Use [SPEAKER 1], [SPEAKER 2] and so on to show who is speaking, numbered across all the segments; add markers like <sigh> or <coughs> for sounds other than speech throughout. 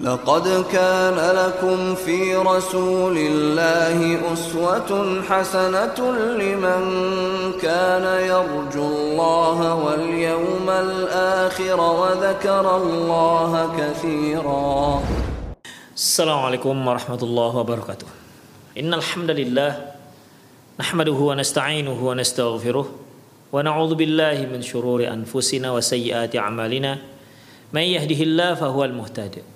[SPEAKER 1] لقد كان لكم في رسول الله أسوة حسنة لمن كان يرجو الله واليوم الآخر وذكر الله كثيرا.
[SPEAKER 2] السلام عليكم ورحمة الله وبركاته. إن الحمد لله نحمده ونستعينه ونستغفره ونعوذ بالله من شرور أنفسنا وسيئات أعمالنا. من يهده الله فهو المهتد.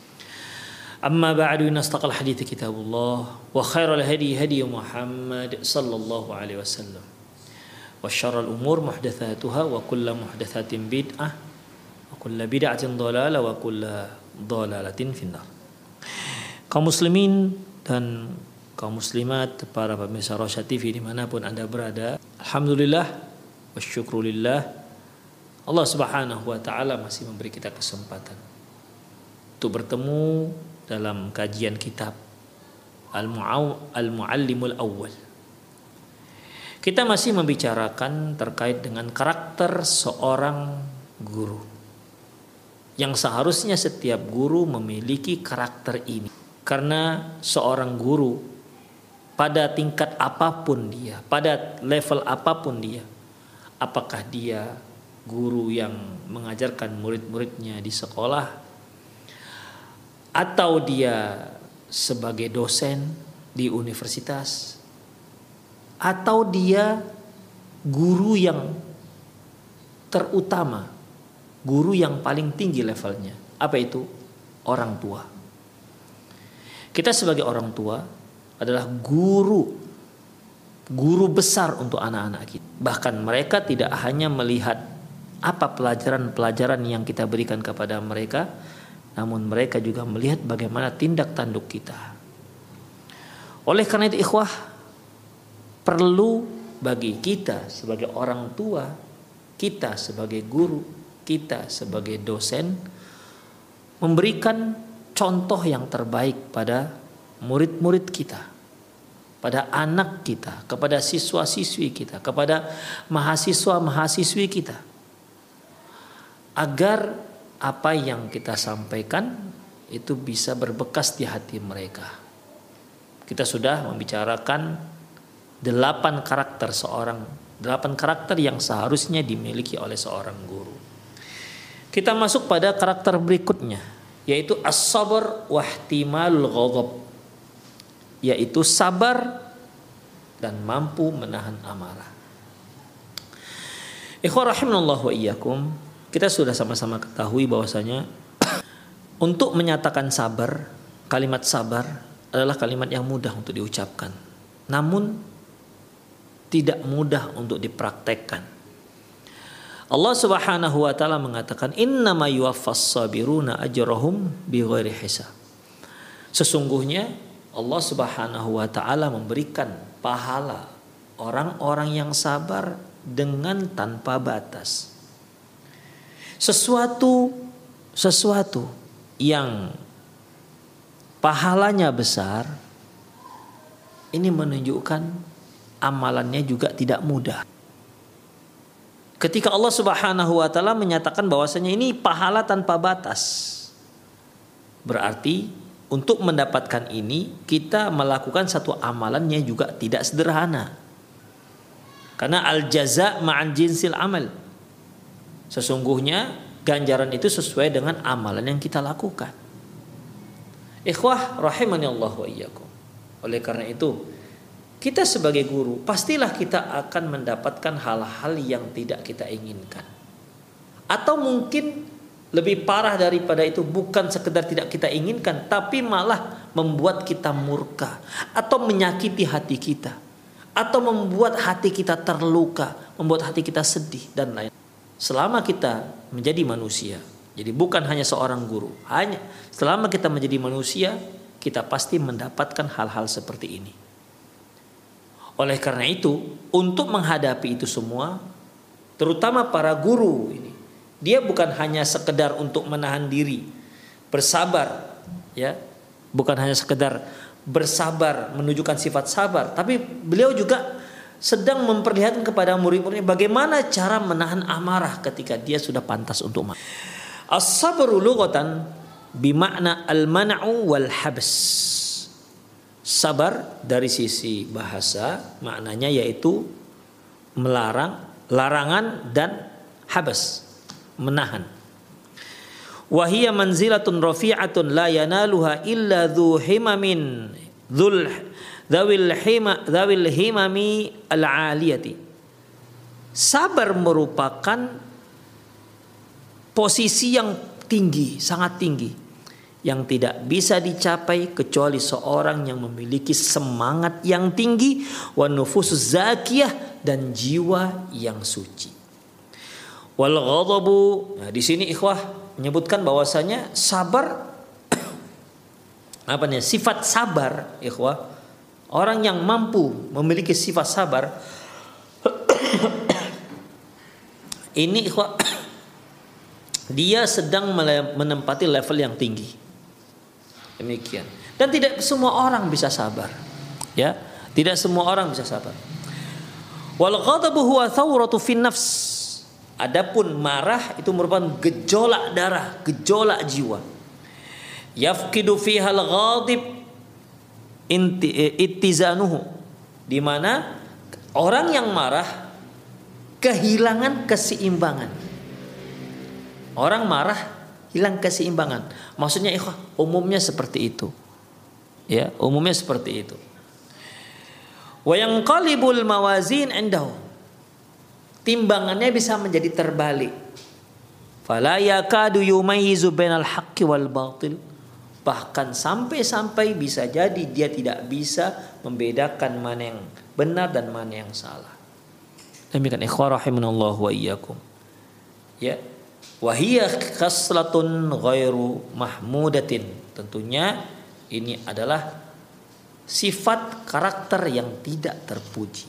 [SPEAKER 2] أما بعد إن أصدق الحديث كتاب الله وخير الهدي هدي محمد صلى الله عليه وسلم وشر الأمور محدثاتها وكل محدثات بدعة وكل بدعة ضلالة وكل ضلالة في النار kaum muslimin dan kaum muslimat para pemirsa Rosya TV dimanapun anda berada Alhamdulillah wa syukrulillah Allah subhanahu wa ta'ala masih memberi kita kesempatan untuk bertemu dalam kajian kitab Al-Muallimul Awwal. Kita masih membicarakan terkait dengan karakter seorang guru. Yang seharusnya setiap guru memiliki karakter ini. Karena seorang guru pada tingkat apa pun dia, pada level apa pun dia, apakah dia guru yang mengajarkan murid-muridnya di sekolah atau dia sebagai dosen di universitas. Atau dia guru yang terutama guru yang paling tinggi levelnya. Apa itu? Orang tua. Kita sebagai orang tua adalah guru guru besar untuk anak-anak kita. Bahkan mereka tidak hanya melihat apa pelajaran-pelajaran yang kita berikan kepada mereka namun mereka juga melihat bagaimana tindak tanduk kita. Oleh karena itu ikhwah perlu bagi kita sebagai orang tua, kita sebagai guru, kita sebagai dosen memberikan contoh yang terbaik pada murid-murid kita, pada anak kita, kepada siswa-siswi kita, kepada mahasiswa-mahasiswi kita. Agar apa yang kita sampaikan itu bisa berbekas di hati mereka. Kita sudah membicarakan delapan karakter seorang, delapan karakter yang seharusnya dimiliki oleh seorang guru. Kita masuk pada karakter berikutnya, yaitu as-sabr wahtimalul ghadab, yaitu sabar dan mampu menahan amarah. Ikhwah rahimanallahu wa iyyakum, kita sudah sama-sama ketahui bahwasanya <clears throat> untuk menyatakan sabar, kalimat sabar adalah kalimat yang mudah untuk diucapkan. Namun tidak mudah untuk dipraktekkan. Allah Subhanahu wa taala mengatakan innama sabiruna ajrahum bighairi hisab. Sesungguhnya Allah Subhanahu wa taala memberikan pahala orang-orang yang sabar dengan tanpa batas sesuatu sesuatu yang pahalanya besar ini menunjukkan amalannya juga tidak mudah. Ketika Allah Subhanahu wa taala menyatakan bahwasanya ini pahala tanpa batas. Berarti untuk mendapatkan ini kita melakukan satu amalannya juga tidak sederhana. Karena al jaza ma'an jinsil amal. Sesungguhnya ganjaran itu sesuai dengan amalan yang kita lakukan. Ikhwah rahimani Allah wa iyyakum. Oleh karena itu, kita sebagai guru pastilah kita akan mendapatkan hal-hal yang tidak kita inginkan. Atau mungkin lebih parah daripada itu bukan sekedar tidak kita inginkan tapi malah membuat kita murka atau menyakiti hati kita atau membuat hati kita terluka, membuat hati kita sedih dan lain. Selama kita menjadi manusia, jadi bukan hanya seorang guru, hanya selama kita menjadi manusia, kita pasti mendapatkan hal-hal seperti ini. Oleh karena itu, untuk menghadapi itu semua, terutama para guru ini, dia bukan hanya sekedar untuk menahan diri, bersabar, ya, bukan hanya sekedar bersabar, menunjukkan sifat sabar, tapi beliau juga sedang memperlihatkan kepada murid-muridnya bagaimana cara menahan amarah ketika dia sudah pantas untuk marah. As-sabru lughatan bimakna al-man'u wal habs. Sabar dari sisi bahasa maknanya yaitu melarang, larangan dan habas, menahan. Wahia manzilatun rafi'atun la yanaluha illa dhu himamin dhul dhawil hima dhawil himami al-aliyati. Sabar merupakan posisi yang tinggi, sangat tinggi yang tidak bisa dicapai kecuali seorang yang memiliki semangat yang tinggi wa nufus zakiyah dan jiwa yang suci. Wal ghadabu nah di sini ikhwah menyebutkan bahwasanya sabar <coughs> apa nih sifat sabar ikhwah orang yang mampu memiliki sifat sabar <coughs> ini <coughs> dia sedang menempati level yang tinggi Demikian. Dan tidak semua orang bisa sabar. Ya, tidak semua orang bisa sabar. Wal ghadabu huwa thawratu fin nafs. Adapun marah itu merupakan gejolak darah, gejolak jiwa. Yafkidu fiha al-ghadib ittizanuhu. Di mana orang yang marah kehilangan keseimbangan. Orang marah hilang keseimbangan. Maksudnya ikhwah, umumnya seperti itu. Ya, umumnya seperti itu. Wa qalibul mawazin indahu. Timbangannya bisa menjadi terbalik. Fala yakadu yumayyizu bainal haqqi wal batil. Bahkan sampai-sampai bisa jadi dia tidak bisa membedakan mana yang benar dan mana yang salah. Demikian ikhwah rahimanallah wa iyyakum. Ya, Wahiyah khaslatun ghairu mahmudatin. Tentunya ini adalah sifat karakter yang tidak terpuji.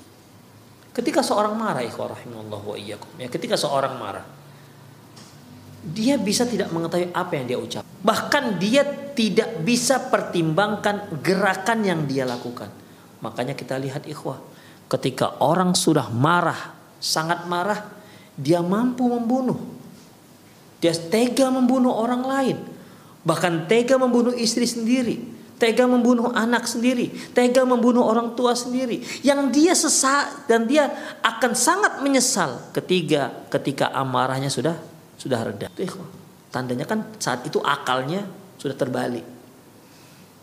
[SPEAKER 2] Ketika seorang marah, ikhwah rahimallahu wa iyyakum. Ya, ketika seorang marah, dia bisa tidak mengetahui apa yang dia ucap. Bahkan dia tidak bisa pertimbangkan gerakan yang dia lakukan. Makanya kita lihat ikhwah, ketika orang sudah marah, sangat marah, dia mampu membunuh dia tega membunuh orang lain. Bahkan tega membunuh istri sendiri. Tega membunuh anak sendiri. Tega membunuh orang tua sendiri. Yang dia sesak dan dia akan sangat menyesal ketika ketika amarahnya sudah sudah reda. Tandanya kan saat itu akalnya sudah terbalik.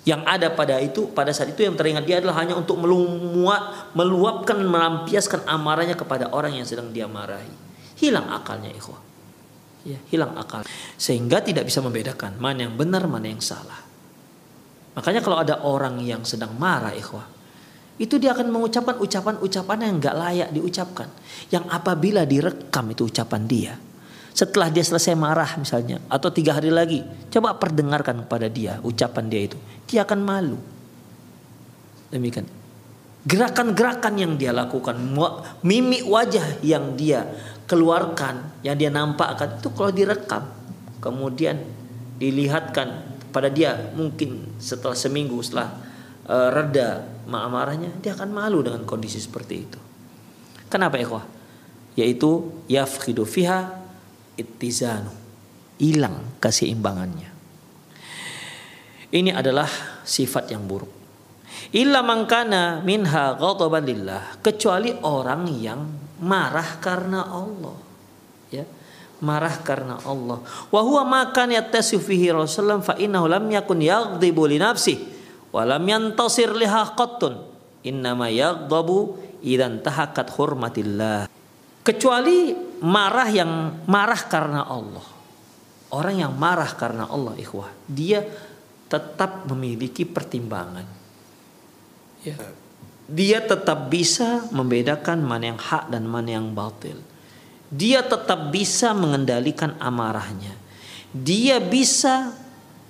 [SPEAKER 2] Yang ada pada itu pada saat itu yang teringat dia adalah hanya untuk melumuat, meluapkan, melampiaskan amarahnya kepada orang yang sedang dia marahi. Hilang akalnya ikhwah ya, hilang akal sehingga tidak bisa membedakan mana yang benar mana yang salah makanya kalau ada orang yang sedang marah ikhwah itu dia akan mengucapkan ucapan-ucapan yang nggak layak diucapkan yang apabila direkam itu ucapan dia setelah dia selesai marah misalnya atau tiga hari lagi coba perdengarkan kepada dia ucapan dia itu dia akan malu demikian gerakan-gerakan yang dia lakukan mimik wajah yang dia keluarkan yang dia nampakkan itu kalau direkam kemudian dilihatkan pada dia mungkin setelah seminggu setelah uh, reda marahnya dia akan malu dengan kondisi seperti itu. Kenapa ikhwah? Yaitu yafkhidu fiha ittizanu. Hilang keseimbangannya. Ini adalah sifat yang buruk. Illa mangkana minha ghadaban lillah. Kecuali orang yang marah karena Allah ya marah karena Allah wa huwa ma kan yattasifu fihi Rasulullah fa innahu lam yakun yaghdibu li nafsi wa lam yantasir liha qattun innama yaghdabu idan hurmatillah. Kecuali marah yang marah karena Allah. Orang yang marah karena Allah, ikhwah, dia tetap memiliki pertimbangan. Ya. Dia tetap bisa membedakan mana yang hak dan mana yang batil. Dia tetap bisa mengendalikan amarahnya. Dia bisa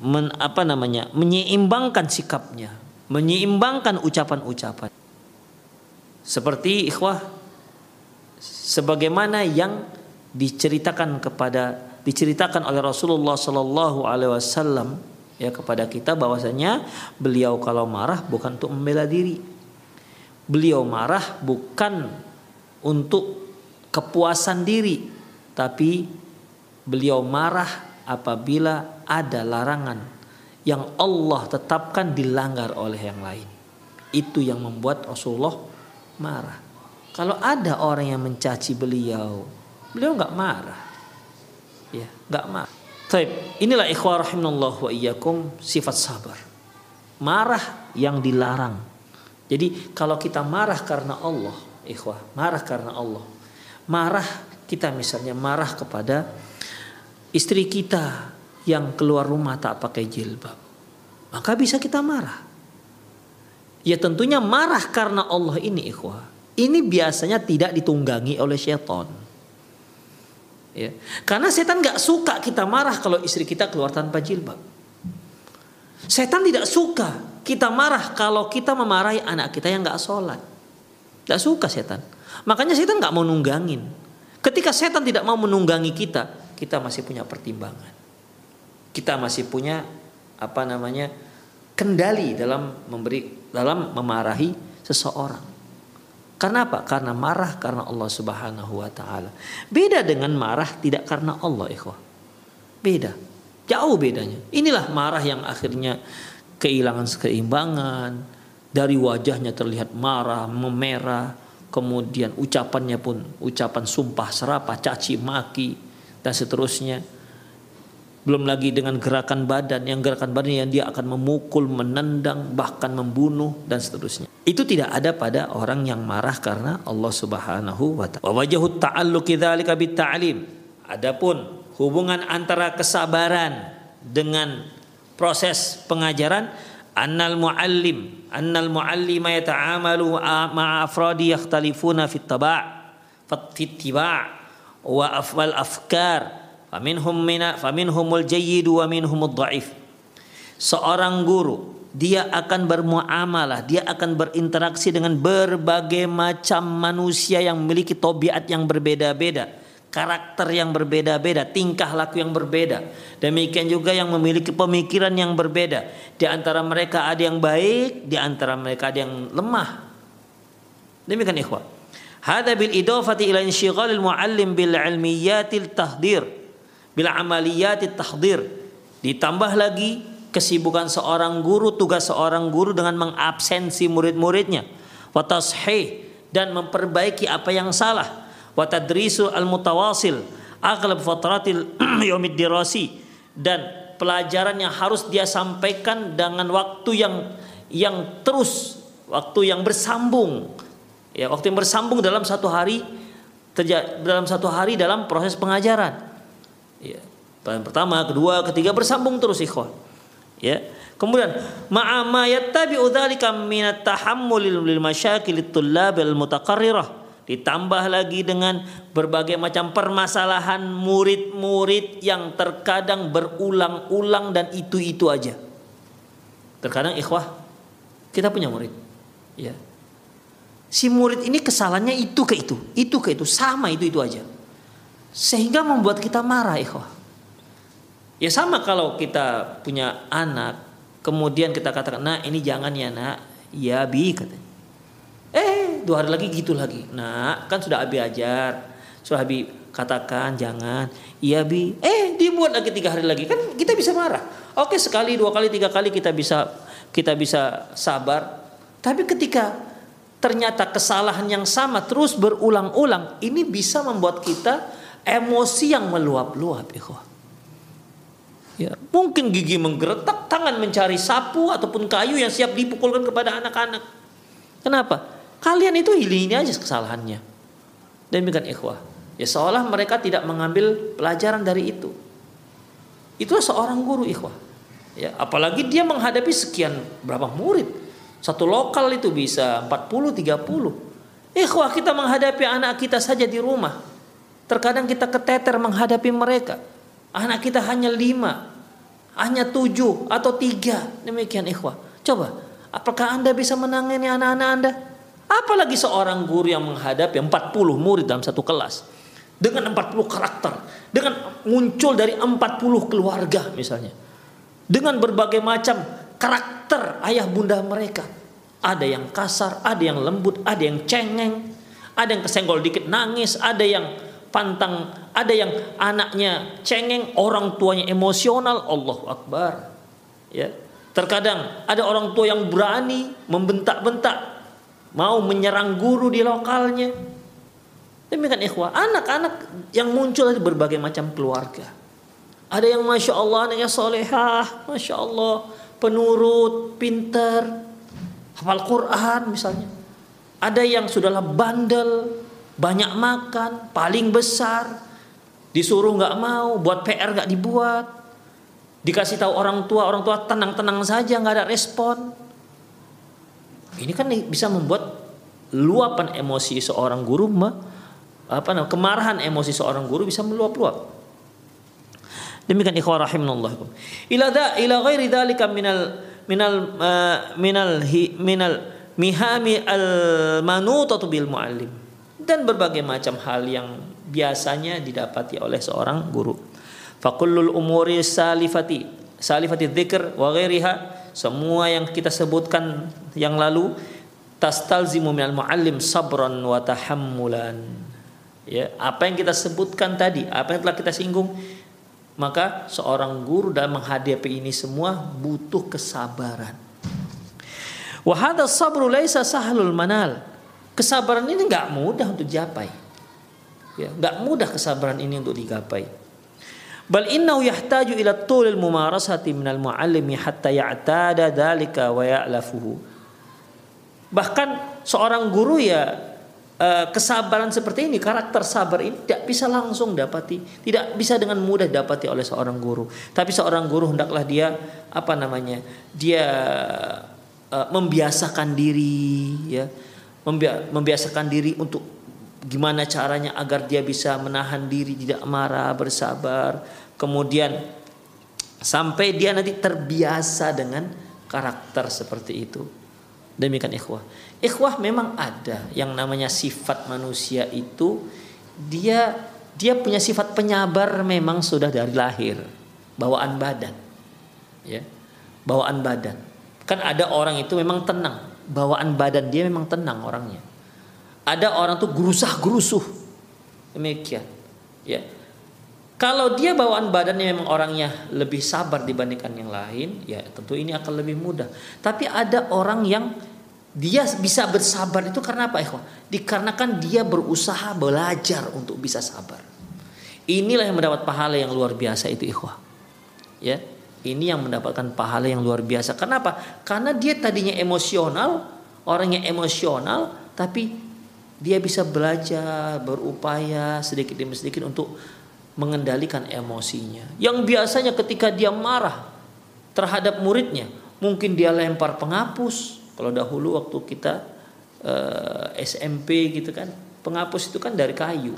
[SPEAKER 2] men, apa namanya? menyeimbangkan sikapnya, menyeimbangkan ucapan-ucapan. Seperti ikhwah sebagaimana yang diceritakan kepada diceritakan oleh Rasulullah Sallallahu Alaihi Wasallam ya kepada kita bahwasanya beliau kalau marah bukan untuk membela diri beliau marah bukan untuk kepuasan diri tapi beliau marah apabila ada larangan yang Allah tetapkan dilanggar oleh yang lain itu yang membuat Rasulullah marah. Kalau ada orang yang mencaci beliau, beliau nggak marah. Ya, nggak marah. Taib, inilah ikhwah rahimallah wa iyyakum sifat sabar. Marah yang dilarang. Jadi kalau kita marah karena Allah, ikhwah, marah karena Allah. Marah kita misalnya marah kepada istri kita yang keluar rumah tak pakai jilbab. Maka bisa kita marah. Ya tentunya marah karena Allah ini ikhwah. Ini biasanya tidak ditunggangi oleh setan. Ya. Karena setan nggak suka kita marah kalau istri kita keluar tanpa jilbab. Setan tidak suka kita marah kalau kita memarahi anak kita yang nggak sholat. Gak suka setan. Makanya setan nggak mau nunggangin. Ketika setan tidak mau menunggangi kita, kita masih punya pertimbangan. Kita masih punya apa namanya kendali dalam memberi dalam memarahi seseorang. Karena apa? Karena marah karena Allah Subhanahu wa taala. Beda dengan marah tidak karena Allah, ikhwah. Beda. Jauh bedanya. Inilah marah yang akhirnya kehilangan keimbangan, dari wajahnya terlihat marah, memerah, kemudian ucapannya pun ucapan sumpah serapah, caci maki dan seterusnya belum lagi dengan gerakan badan yang gerakan badan yang dia akan memukul, menendang, bahkan membunuh dan seterusnya. Itu tidak ada pada orang yang marah karena Allah Subhanahu wa taala. Wa wajhu ta'alluqi dzalika bitta'lim. Adapun hubungan antara kesabaran dengan proses pengajaran annal muallim annal muallima yata'amalu ma'a afradi yakhtalifuna fit taba' fit tiba' wa afwal afkar Faminhum mina faminhumul wa minhumud dhaif. Seorang guru dia akan bermuamalah, dia akan berinteraksi dengan berbagai macam manusia yang memiliki tobiat yang berbeda-beda, karakter yang berbeda-beda, tingkah laku yang berbeda. Demikian juga yang memiliki pemikiran yang berbeda. Di antara mereka ada yang baik, di antara mereka ada yang lemah. Demikian ikhwah. Hada bil idafati ila insyighalil muallim bil ilmiyatil tahdir bila amaliyat tahdir ditambah lagi kesibukan seorang guru tugas seorang guru dengan mengabsensi murid-muridnya. Wa dan memperbaiki apa yang salah. Wa tadrisu al mutawasil aghlab fatratil <clears throat> yaumid dirasi dan pelajaran yang harus dia sampaikan dengan waktu yang yang terus waktu yang bersambung. Ya waktu yang bersambung dalam satu hari dalam satu hari dalam proses pengajaran Ya. Yang pertama, kedua, ketiga bersambung terus ikhwan. Ya. Kemudian ma'ama yattabi'u dzalika min at-tahammul lil masyakil tullab al mutaqarrirah. Ditambah lagi dengan berbagai macam permasalahan murid-murid yang terkadang berulang-ulang dan itu-itu aja. Terkadang ikhwah kita punya murid. Ya. Si murid ini kesalahannya itu ke itu, itu ke itu, sama itu itu aja. Sehingga membuat kita marah ikhwah. Ya sama kalau kita punya anak, kemudian kita katakan, nah ini jangan ya nak, ya bi katanya. Eh dua hari lagi gitu lagi. Nah kan sudah abi ajar, sudah abi katakan jangan, iya bi. Eh dibuat lagi tiga hari lagi kan kita bisa marah. Oke sekali, dua kali, tiga kali kita bisa kita bisa sabar. Tapi ketika ternyata kesalahan yang sama terus berulang-ulang, ini bisa membuat kita emosi yang meluap-luap ikhwah. Ya, mungkin gigi menggeretak, tangan mencari sapu ataupun kayu yang siap dipukulkan kepada anak-anak. Kenapa? Kalian itu ini aja kesalahannya. Demikian ikhwah. Ya seolah mereka tidak mengambil pelajaran dari itu. Itu seorang guru ikhwah. Ya, apalagi dia menghadapi sekian berapa murid. Satu lokal itu bisa 40 30. Ikhwah kita menghadapi anak kita saja di rumah. Terkadang kita keteter menghadapi mereka. Anak kita hanya lima, hanya tujuh atau tiga. Demikian ikhwah. Coba, apakah anda bisa menangani anak-anak anda? Apalagi seorang guru yang menghadapi 40 murid dalam satu kelas. Dengan 40 karakter. Dengan muncul dari 40 keluarga misalnya. Dengan berbagai macam karakter ayah bunda mereka. Ada yang kasar, ada yang lembut, ada yang cengeng. Ada yang kesenggol dikit nangis, ada yang pantang, ada yang anaknya cengeng, orang tuanya emosional, Allah Akbar. Ya. Terkadang ada orang tua yang berani membentak-bentak, mau menyerang guru di lokalnya. Demikian ikhwah, anak-anak yang muncul dari berbagai macam keluarga. Ada yang masya Allah anaknya solehah, masya Allah penurut, pinter, hafal Quran misalnya. Ada yang sudahlah bandel, banyak makan, paling besar, disuruh nggak mau, buat PR nggak dibuat, dikasih tahu orang tua, orang tua tenang-tenang saja nggak ada respon. Ini kan bisa membuat luapan emosi seorang guru apa namanya kemarahan emosi seorang guru bisa meluap-luap. Demikian ikhwah rahimanallah. Ila da ila ghairi dzalika minal minal uh, minal hi, minal mihami al manutatu bil muallim dan berbagai macam hal yang biasanya didapati oleh seorang guru. Fakullul umuri salifati salifati dzikr wa ghairiha semua yang kita sebutkan yang lalu tastalzimu minal muallim sabran wa tahammulan. Ya, apa yang kita sebutkan tadi, apa yang telah kita singgung, maka seorang guru dalam menghadapi ini semua butuh kesabaran. Wa hadha sabru laisa sahlul manal. Kesabaran ini nggak mudah untuk dicapai. Ya, nggak mudah kesabaran ini untuk digapai. Bal innahu yahtaju ila tulil mumarasati minal muallimi hatta ya'tada dalika wa ya'lafuhu. Bahkan seorang guru ya eh, kesabaran seperti ini, karakter sabar ini tidak bisa langsung dapati, tidak bisa dengan mudah dapati oleh seorang guru. Tapi seorang guru hendaklah dia apa namanya? Dia uh, membiasakan diri ya membiasakan diri untuk gimana caranya agar dia bisa menahan diri tidak marah bersabar. Kemudian sampai dia nanti terbiasa dengan karakter seperti itu. Demikian ikhwah. Ikhwah memang ada yang namanya sifat manusia itu dia dia punya sifat penyabar memang sudah dari lahir. Bawaan badan. Ya. Bawaan badan. Kan ada orang itu memang tenang bawaan badan dia memang tenang orangnya. Ada orang tuh gerusah gerusuh demikian. Ya. Kalau dia bawaan badannya memang orangnya lebih sabar dibandingkan yang lain, ya tentu ini akan lebih mudah. Tapi ada orang yang dia bisa bersabar itu karena apa, ikhwah? Dikarenakan dia berusaha belajar untuk bisa sabar. Inilah yang mendapat pahala yang luar biasa itu, ikhwah. Ya, ini yang mendapatkan pahala yang luar biasa. Kenapa? Karena dia tadinya emosional, orangnya emosional, tapi dia bisa belajar, berupaya sedikit demi sedikit untuk mengendalikan emosinya. Yang biasanya ketika dia marah terhadap muridnya, mungkin dia lempar penghapus. Kalau dahulu waktu kita eh, SMP gitu kan, penghapus itu kan dari kayu.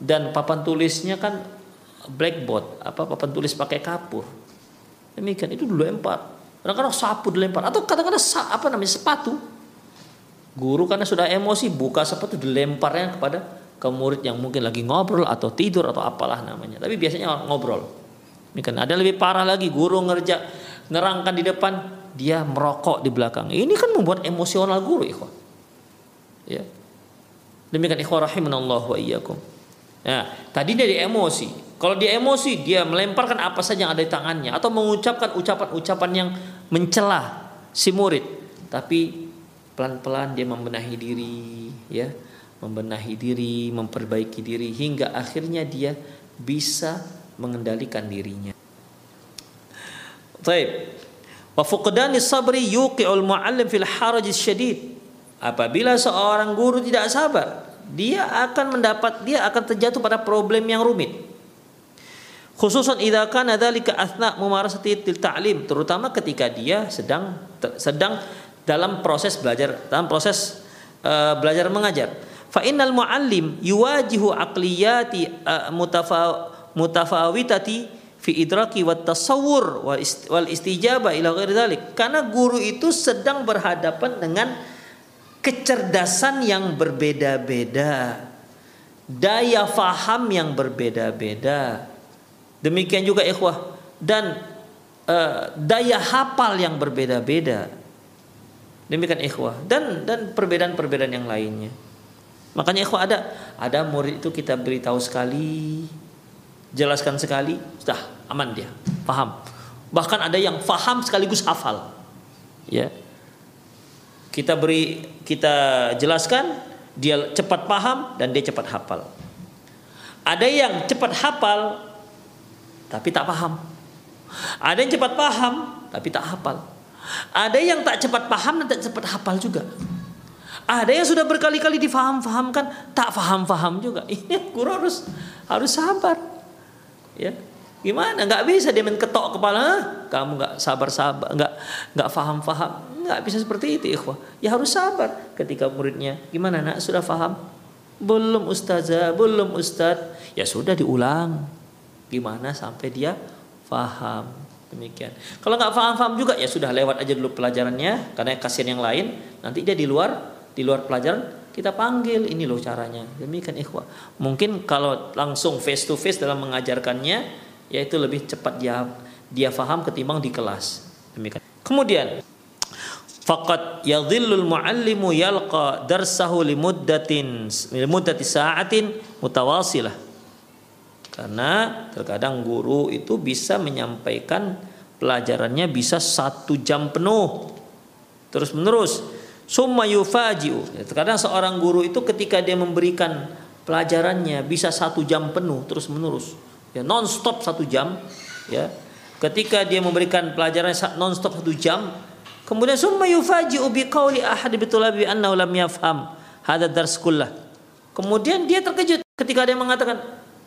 [SPEAKER 2] Dan papan tulisnya kan blackboard apa papan tulis pakai kapur. Demikian itu dulu lempar. Kadang-kadang sapu dilempar. Atau kadang-kadang apa namanya sepatu. Guru karena sudah emosi buka sepatu dilemparnya kepada ke murid yang mungkin lagi ngobrol atau tidur atau apalah namanya. Tapi biasanya ngobrol. Demikian ada lebih parah lagi. Guru ngerja nerangkan di depan dia merokok di belakang. Ini kan membuat emosional guru ikhwan. Ya. Demikian ikhwan rahimanallah wa iyyakum. Nah, tadi dari emosi. Kalau dia emosi, dia melemparkan apa saja yang ada di tangannya atau mengucapkan ucapan-ucapan yang mencela si murid. Tapi pelan-pelan dia membenahi diri, ya, membenahi diri, memperbaiki diri hingga akhirnya dia bisa mengendalikan dirinya. Baik. Wa fuqdani sabri yuqi'ul muallim fil haraj syadid. Apabila seorang guru tidak sabar, dia akan mendapat dia akan terjatuh pada problem yang rumit. Khususan idza kana dzalika athna mumarasati ta'lim, terutama ketika dia sedang sedang dalam proses belajar dalam proses uh, belajar mengajar. Fa innal muallim yuwajihu aqliyati uh, mutafa mutafawitati fi idraki wa tasawwur wal istijabah ila ghairi dzalik. Karena guru itu sedang berhadapan dengan kecerdasan yang berbeda-beda, daya faham yang berbeda-beda. Demikian juga ikhwah dan uh, daya hafal yang berbeda-beda. Demikian ikhwah dan dan perbedaan-perbedaan yang lainnya. Makanya ikhwah ada ada murid itu kita beritahu sekali, jelaskan sekali, sudah aman dia, paham. Bahkan ada yang paham sekaligus hafal. Ya. Kita beri kita jelaskan, dia cepat paham dan dia cepat hafal. Ada yang cepat hafal tapi tak paham. Ada yang cepat paham tapi tak hafal. Ada yang tak cepat paham dan tak cepat hafal juga. Ada yang sudah berkali-kali difaham-fahamkan, tak faham-faham juga. <laughs> Ini guru harus harus sabar. Ya. Gimana? Nggak bisa dia main ketok kepala, kamu nggak sabar-sabar, nggak nggak faham-faham, nggak bisa seperti itu, ikhwah. Ya harus sabar ketika muridnya. Gimana nak sudah faham? Belum ustazah, belum ustad. Ya sudah diulang. Gimana sampai dia faham? Demikian. Kalau nggak faham-faham juga ya sudah lewat aja dulu pelajarannya karena kasihan yang lain. Nanti dia di luar di luar pelajaran kita panggil ini loh caranya demikian ikhwah mungkin kalau langsung face to face dalam mengajarkannya yaitu lebih cepat dia dia faham ketimbang di kelas demikian kemudian faqat yadhillul muallimu yalqa darsahu limuddatin limuddati sa'atin mutawasilah karena terkadang guru itu bisa menyampaikan pelajarannya bisa satu jam penuh terus menerus Summa yufaji'u. Ya, terkadang seorang guru itu ketika dia memberikan pelajarannya bisa satu jam penuh terus menerus. Ya non stop satu jam. Ya. Ketika dia memberikan pelajaran non stop satu jam, kemudian summa yufaji'u biqauli ahad bitulabi annahu lam yafham kullah. Kemudian dia terkejut ketika dia mengatakan,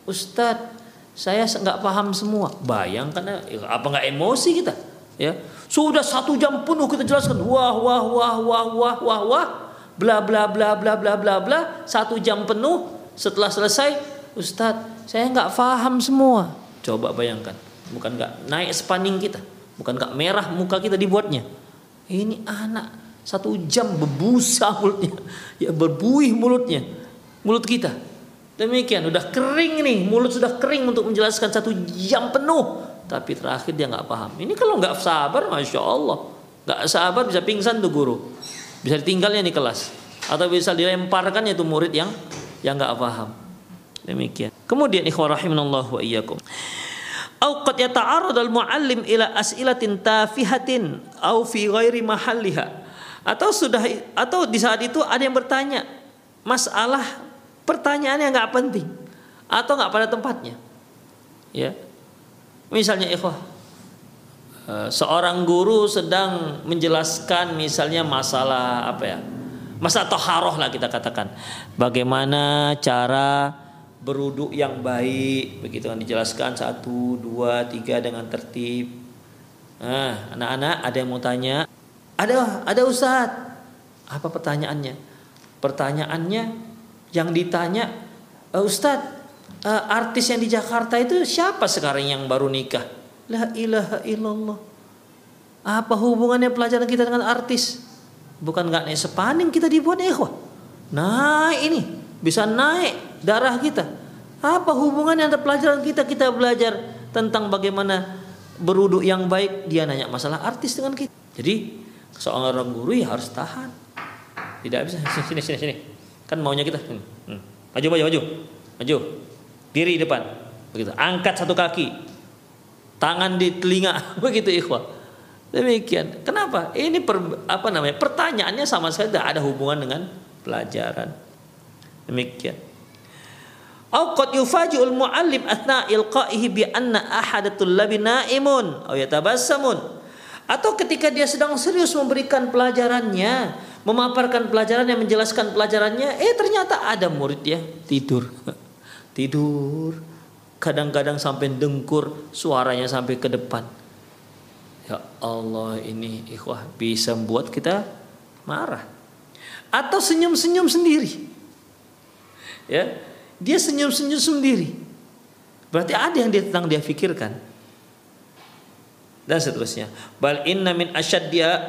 [SPEAKER 2] Ustadz, saya nggak paham semua. Bayangkan apa nggak emosi kita? Ya, sudah satu jam penuh kita jelaskan. Wah wah wah wah wah wah wah. Bla bla bla bla bla bla bla. Satu jam penuh setelah selesai Ustadz saya nggak paham semua. Coba bayangkan bukan nggak naik spanning kita bukan nggak merah muka kita dibuatnya. Ini anak satu jam berbusa mulutnya ya berbuih mulutnya mulut kita demikian udah kering nih mulut sudah kering untuk menjelaskan satu jam penuh tapi terakhir dia nggak paham. Ini kalau nggak sabar, masya Allah, nggak sabar bisa pingsan tuh guru, bisa ditinggalnya di kelas, atau bisa dilemparkannya tuh murid yang yang nggak paham. Demikian. Kemudian ikhwah rahimanallah wa iyyakum. Au qad yata'arrad al-muallim ila as'ilatin tafihatin au fi ghairi mahalliha. Atau sudah atau di saat itu ada yang bertanya masalah pertanyaan yang nggak penting atau nggak pada tempatnya. Ya, Misalnya ikhwah, eh, seorang guru sedang menjelaskan misalnya masalah apa ya? Masalah toharoh lah kita katakan. Bagaimana cara beruduk yang baik begitu kan dijelaskan satu dua tiga dengan tertib. Nah, anak-anak ada yang mau tanya? Ada, ada Ustaz. Apa pertanyaannya? Pertanyaannya yang ditanya, eh, Ustadz uh, artis yang di Jakarta itu siapa sekarang yang baru nikah? La ilaha illallah. Apa hubungannya pelajaran kita dengan artis? Bukan nggak naik sepaning kita dibuat ikhwah. Naik ini bisa naik darah kita. Apa hubungannya antara pelajaran kita kita belajar tentang bagaimana beruduk yang baik dia nanya masalah artis dengan kita. Jadi seorang guru ya harus tahan. Tidak bisa sini sini sini. Kan maunya kita. Hmm. Maju maju maju. Maju. Diri depan. Begitu. Angkat satu kaki. Tangan di telinga. <laughs> Begitu ikhwah. Demikian. Kenapa? Ini per, apa namanya? Pertanyaannya sama sekali tidak ada hubungan dengan pelajaran. Demikian. Au qad muallim athna ilqa'ihi bi anna ahadatul labi na'imun Atau ketika dia sedang serius memberikan pelajarannya, memaparkan pelajarannya, menjelaskan pelajarannya, eh ternyata ada murid ya tidur. <laughs> tidur. Kadang-kadang sampai dengkur, suaranya sampai ke depan. Ya Allah, ini ikhwah bisa membuat kita marah. Atau senyum-senyum sendiri. Ya, dia senyum-senyum sendiri. Berarti ada yang dia tentang dia pikirkan dan seterusnya. Bal inna min asyaddiya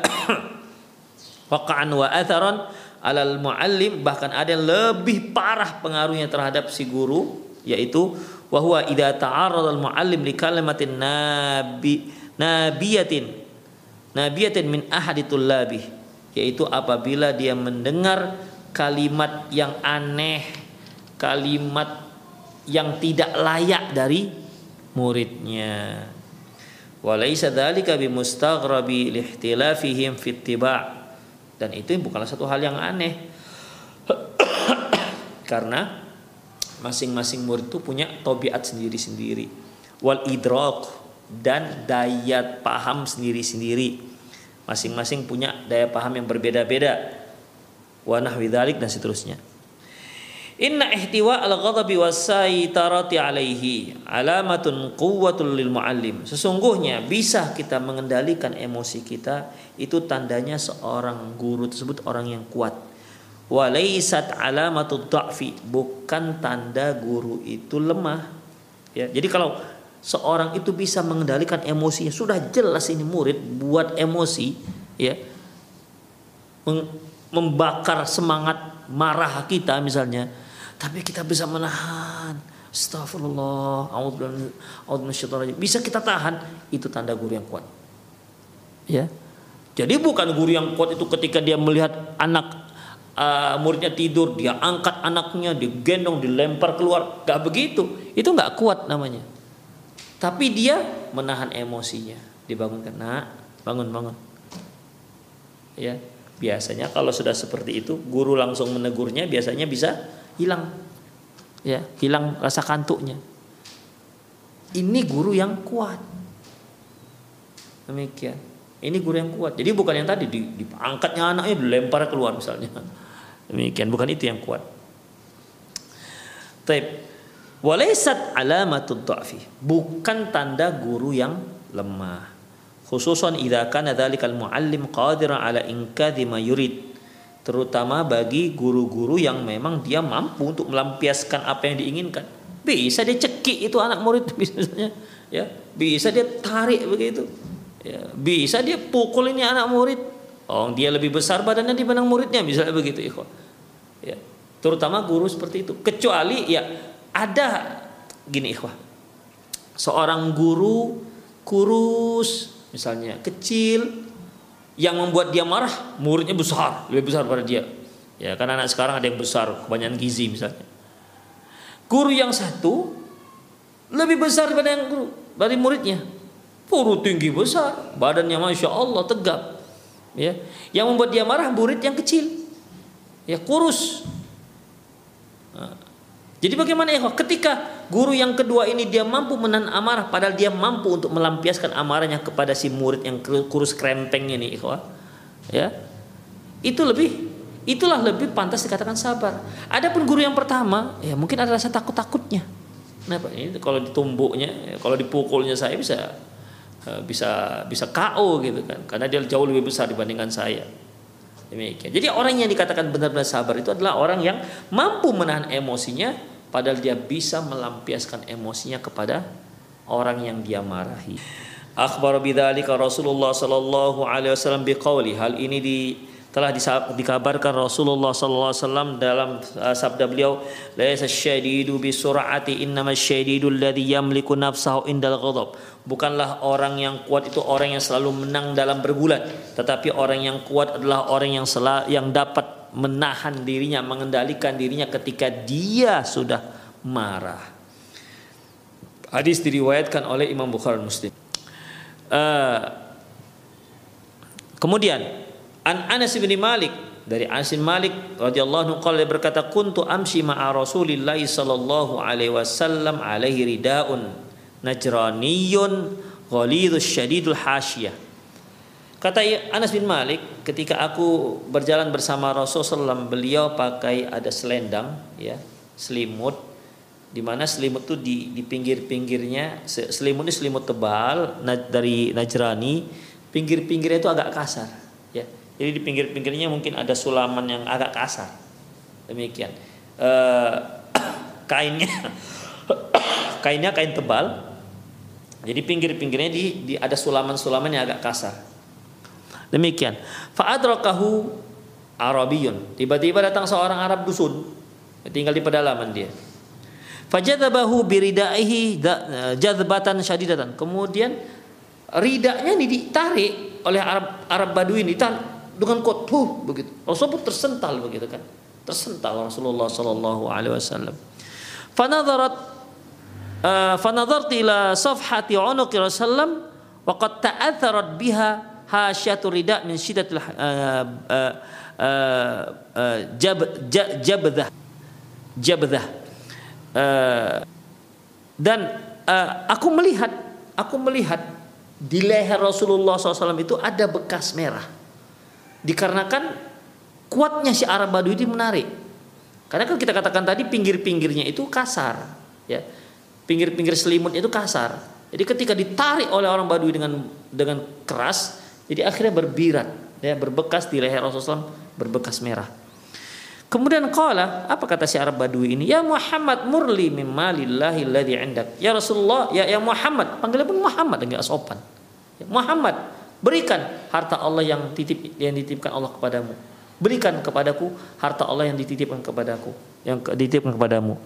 [SPEAKER 2] waqa'an wa atharan alal muallim. Bahkan ada yang lebih parah pengaruhnya terhadap si guru yaitu wa huwa idza ta'arrada al muallim li kalimatin nabi nabiyatin nabiyatin min ahadi tullabi yaitu apabila dia mendengar kalimat yang aneh kalimat yang tidak layak dari muridnya. Walaysa dzalika bimustaghrabi lihtilafihim fi dan itu bukanlah satu hal yang aneh. <coughs> Karena masing-masing murid itu punya tobiat sendiri-sendiri. Wal idrak dan daya paham sendiri-sendiri. Masing-masing punya daya paham yang berbeda-beda. Wa nahwi dan seterusnya Inna ihtiwa al-ghadabi wasaitarati alaihi alamatun quwwatul lil muallim. Sesungguhnya bisa kita mengendalikan emosi kita itu tandanya seorang guru tersebut orang yang kuat. Walaisat alamatud dha'fi, bukan tanda guru itu lemah. Ya, jadi kalau seorang itu bisa mengendalikan emosinya sudah jelas ini murid buat emosi ya membakar semangat marah kita misalnya tapi kita bisa menahan. Astagfirullah. Bisa kita tahan. Itu tanda guru yang kuat. Ya. Jadi bukan guru yang kuat itu ketika dia melihat anak uh, muridnya tidur, dia angkat anaknya, digendong, dilempar keluar. Gak begitu. Itu gak kuat namanya. Tapi dia menahan emosinya. Dibangunkan. Nah, bangun, bangun. Ya, biasanya kalau sudah seperti itu, guru langsung menegurnya biasanya bisa hilang. Ya hilang rasa kantuknya. Ini guru yang kuat. Demikian. Ini guru yang kuat. Jadi bukan yang tadi diangkatnya anaknya dilempar keluar misalnya. <laughs> Demikian. Bukan itu yang kuat. Taib. Walaisat alamatud dha'fi bukan tanda guru yang lemah. Khususan idza kana dzalikal muallim qadira ala inkadhi ma yurid terutama bagi guru-guru yang memang dia mampu untuk melampiaskan apa yang diinginkan. Bisa dia cekik itu anak murid <laughs> misalnya, ya. Bisa dia tarik begitu. Ya, bisa dia pukul ini anak murid. Oh, dia lebih besar badannya dibanding muridnya misalnya begitu, ikhwan. Ya. Terutama guru seperti itu. Kecuali ya ada gini, ikhwah. Seorang guru kurus misalnya, kecil, yang membuat dia marah muridnya besar lebih besar pada dia. Ya karena anak sekarang ada yang besar kebanyakan gizi misalnya. Guru yang satu lebih besar daripada yang guru dari muridnya. Guru tinggi besar badannya masya Allah tegap. Ya yang membuat dia marah murid yang kecil. Ya kurus. Nah, jadi bagaimana ya ketika Guru yang kedua ini dia mampu menahan amarah padahal dia mampu untuk melampiaskan amarahnya kepada si murid yang kurus krempeng ini, ikhwah. Ya. Itu lebih itulah lebih pantas dikatakan sabar. Adapun guru yang pertama, ya mungkin ada rasa takut-takutnya. Kenapa? Ini kalau ditumbuknya, kalau dipukulnya saya bisa eh, bisa bisa KO gitu kan. Karena dia jauh lebih besar dibandingkan saya. Demikian. Jadi orang yang dikatakan benar-benar sabar itu adalah orang yang mampu menahan emosinya padahal dia bisa melampiaskan emosinya kepada orang yang dia marahi. Akhbar bidzalika Rasulullah sallallahu alaihi wasallam biqauli hal ini di telah dikabarkan Rasulullah sallallahu alaihi wasallam dalam uh, sabda beliau laisa syadidu bi sur'ati innama syadidu alladhi yamliku nafsahu indal ghadab bukanlah orang yang kuat itu orang yang selalu menang dalam bergulat tetapi orang yang kuat adalah orang yang selalu, yang dapat menahan dirinya, mengendalikan dirinya ketika dia sudah marah. Hadis diriwayatkan oleh Imam Bukhari Muslim. Uh, kemudian An Anas bin Malik dari Anas bin Malik radhiyallahu anhu qala berkata kuntu amshi ma'a Rasulillah sallallahu alaihi wasallam alaihi ridaun najraniyun ghalidus syadidul hasyiyah Kata Anas bin Malik, ketika aku berjalan bersama Rasulullah SAW, beliau pakai ada selendang, ya, selimut, di mana selimut itu di, di pinggir-pinggirnya, selimut ini selimut tebal dari Najrani, pinggir-pinggirnya itu agak kasar, ya. Jadi di pinggir-pinggirnya mungkin ada sulaman yang agak kasar, demikian. E, <coughs> kainnya, <coughs> kainnya kain tebal, jadi pinggir-pinggirnya di, di ada sulaman-sulaman yang agak kasar. Demikian. Fa'adrakahu Arabiyun. Tiba-tiba datang seorang Arab dusun. Tinggal di pedalaman dia. Fajadabahu biridaihi jadbatan syadidatan. Kemudian ridanya ini ditarik oleh Arab Arab Badui ini dengan kuat begitu. Rasulullah pun tersental begitu kan. Tersental Rasulullah sallallahu alaihi wasallam. Fanadharat uh, fanadhartu ila safhati unuqi Rasulullah wa qad ta'atharat biha hasyatul rida min syiddatil uh, uh, uh, uh, jab, jabdah jabdah uh, dan uh, aku melihat aku melihat di leher Rasulullah SAW itu ada bekas merah. Dikarenakan kuatnya si Arab Badui ini menarik. Karena kan kita katakan tadi pinggir-pinggirnya itu kasar ya. Pinggir-pinggir selimut itu kasar. Jadi ketika ditarik oleh orang Badui dengan dengan keras jadi akhirnya berbirat, ya berbekas di leher Rasulullah berbekas merah. Kemudian qala, apa kata si Arab Badui ini? Ya Muhammad murli mimma lillahi alladhi indak. Ya Rasulullah, ya ya Muhammad, panggilnya pun Muhammad enggak sopan. Ya, Muhammad, berikan harta Allah yang titip yang dititipkan Allah kepadamu. Berikan kepadaku harta Allah yang dititipkan kepadaku, yang dititipkan kepadamu.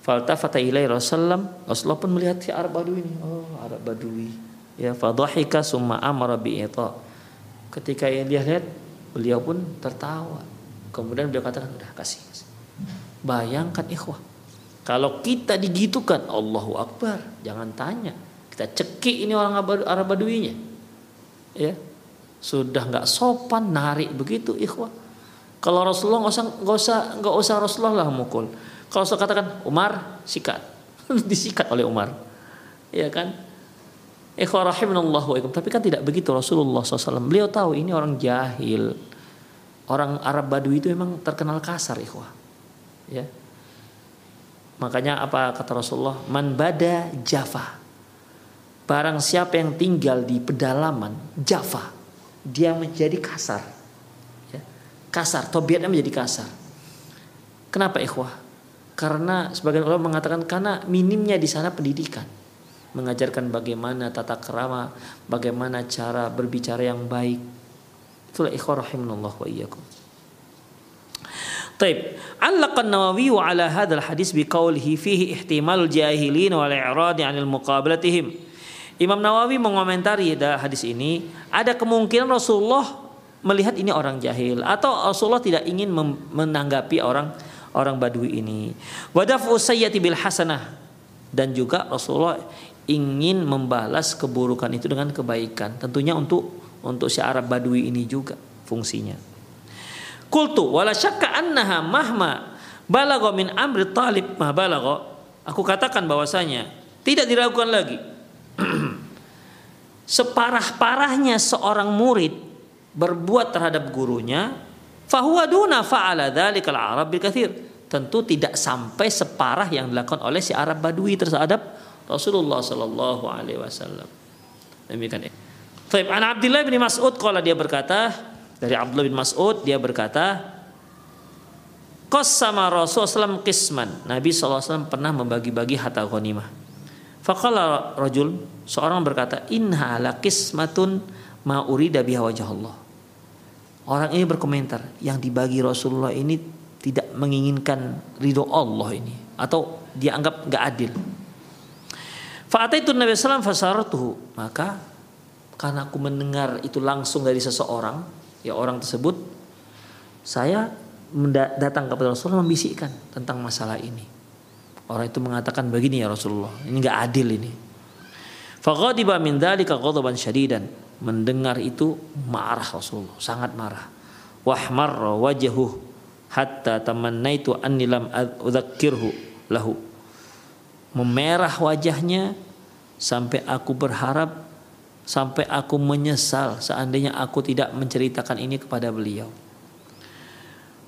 [SPEAKER 2] Faltafata ilai Rasulullah, Rasulullah pun melihat si Arab Badui ini. Oh, Arab Badui ya fadhahika summa amara bi'ita. Ketika dia lihat beliau pun tertawa. Kemudian beliau katakan udah kasih, bayangkan ikhwah. Kalau kita digitukan Allahu Akbar. Jangan tanya. Kita cekik ini orang Arab Baduinya ya. Sudah nggak sopan narik begitu ikhwah. Kalau Rasulullah nggak usah nggak usah usah Rasulullah lah mukul. Kalau saya katakan Umar sikat. <laughs> Disikat oleh Umar. Ya kan Tapi kan tidak begitu Rasulullah SAW. Beliau tahu ini orang jahil. Orang Arab Badui itu memang terkenal kasar ikhwah. Ya. Makanya apa kata Rasulullah? Man bada Java. Barang siapa yang tinggal di pedalaman Java, dia menjadi kasar. Ya. Kasar, tobiatnya menjadi kasar. Kenapa ikhwah? Karena sebagian ulama mengatakan karena minimnya di sana pendidikan mengajarkan bagaimana tata kerama, bagaimana cara berbicara yang baik. Itulah ikhwah rahimanallah wa iyyakum. Taib. Allaqa an-Nawawi ala hadzal hadis biqaulihi fihi ihtimal jahilin wal. Imam Nawawi mengomentari hadis ini ada kemungkinan Rasulullah melihat ini orang jahil atau Rasulullah tidak ingin menanggapi orang orang Badui ini. Wadafu sayyati bil hasanah dan juga Rasulullah ingin membalas keburukan itu dengan kebaikan. Tentunya untuk untuk si Arab Badui ini juga fungsinya. Kultu wala syakka annaha mahma balagha min amri talib ma balagha. Aku katakan bahwasanya tidak diragukan lagi. <clears throat> Separah-parahnya seorang murid berbuat terhadap gurunya, fahuwa duna fa'ala dzalikal Arab bil Tentu tidak sampai separah yang dilakukan oleh si Arab Badui terhadap Rasulullah sallallahu alaihi wasallam. Demikian. Baik, an Abdullah bin Mas'ud kalau dia berkata dari Abdullah bin Mas'ud dia berkata Qassama Rasulullah SAW qisman. Nabi SAW pernah membagi-bagi harta ghanimah. Faqala rajul, seorang berkata, "Inna ala qismatun ma urida biha wajah Allah." Orang ini berkomentar, yang dibagi Rasulullah ini tidak menginginkan ridho Allah ini atau dianggap nggak adil. Fa'ataitu Nabi sallam fasaratuhu. Maka karena aku mendengar itu langsung dari seseorang, ya orang tersebut, saya datang kepada Rasulullah membisikkan tentang masalah ini. Orang itu mengatakan begini ya Rasulullah, ini enggak adil ini. Faghadiba min dzalika ghadaban syadidan. Mendengar itu marah Rasulullah, sangat marah. Wahmarra wajhuhu hatta tamannaitu anni lam lahu memerah wajahnya sampai aku berharap sampai aku menyesal seandainya aku tidak menceritakan ini kepada beliau.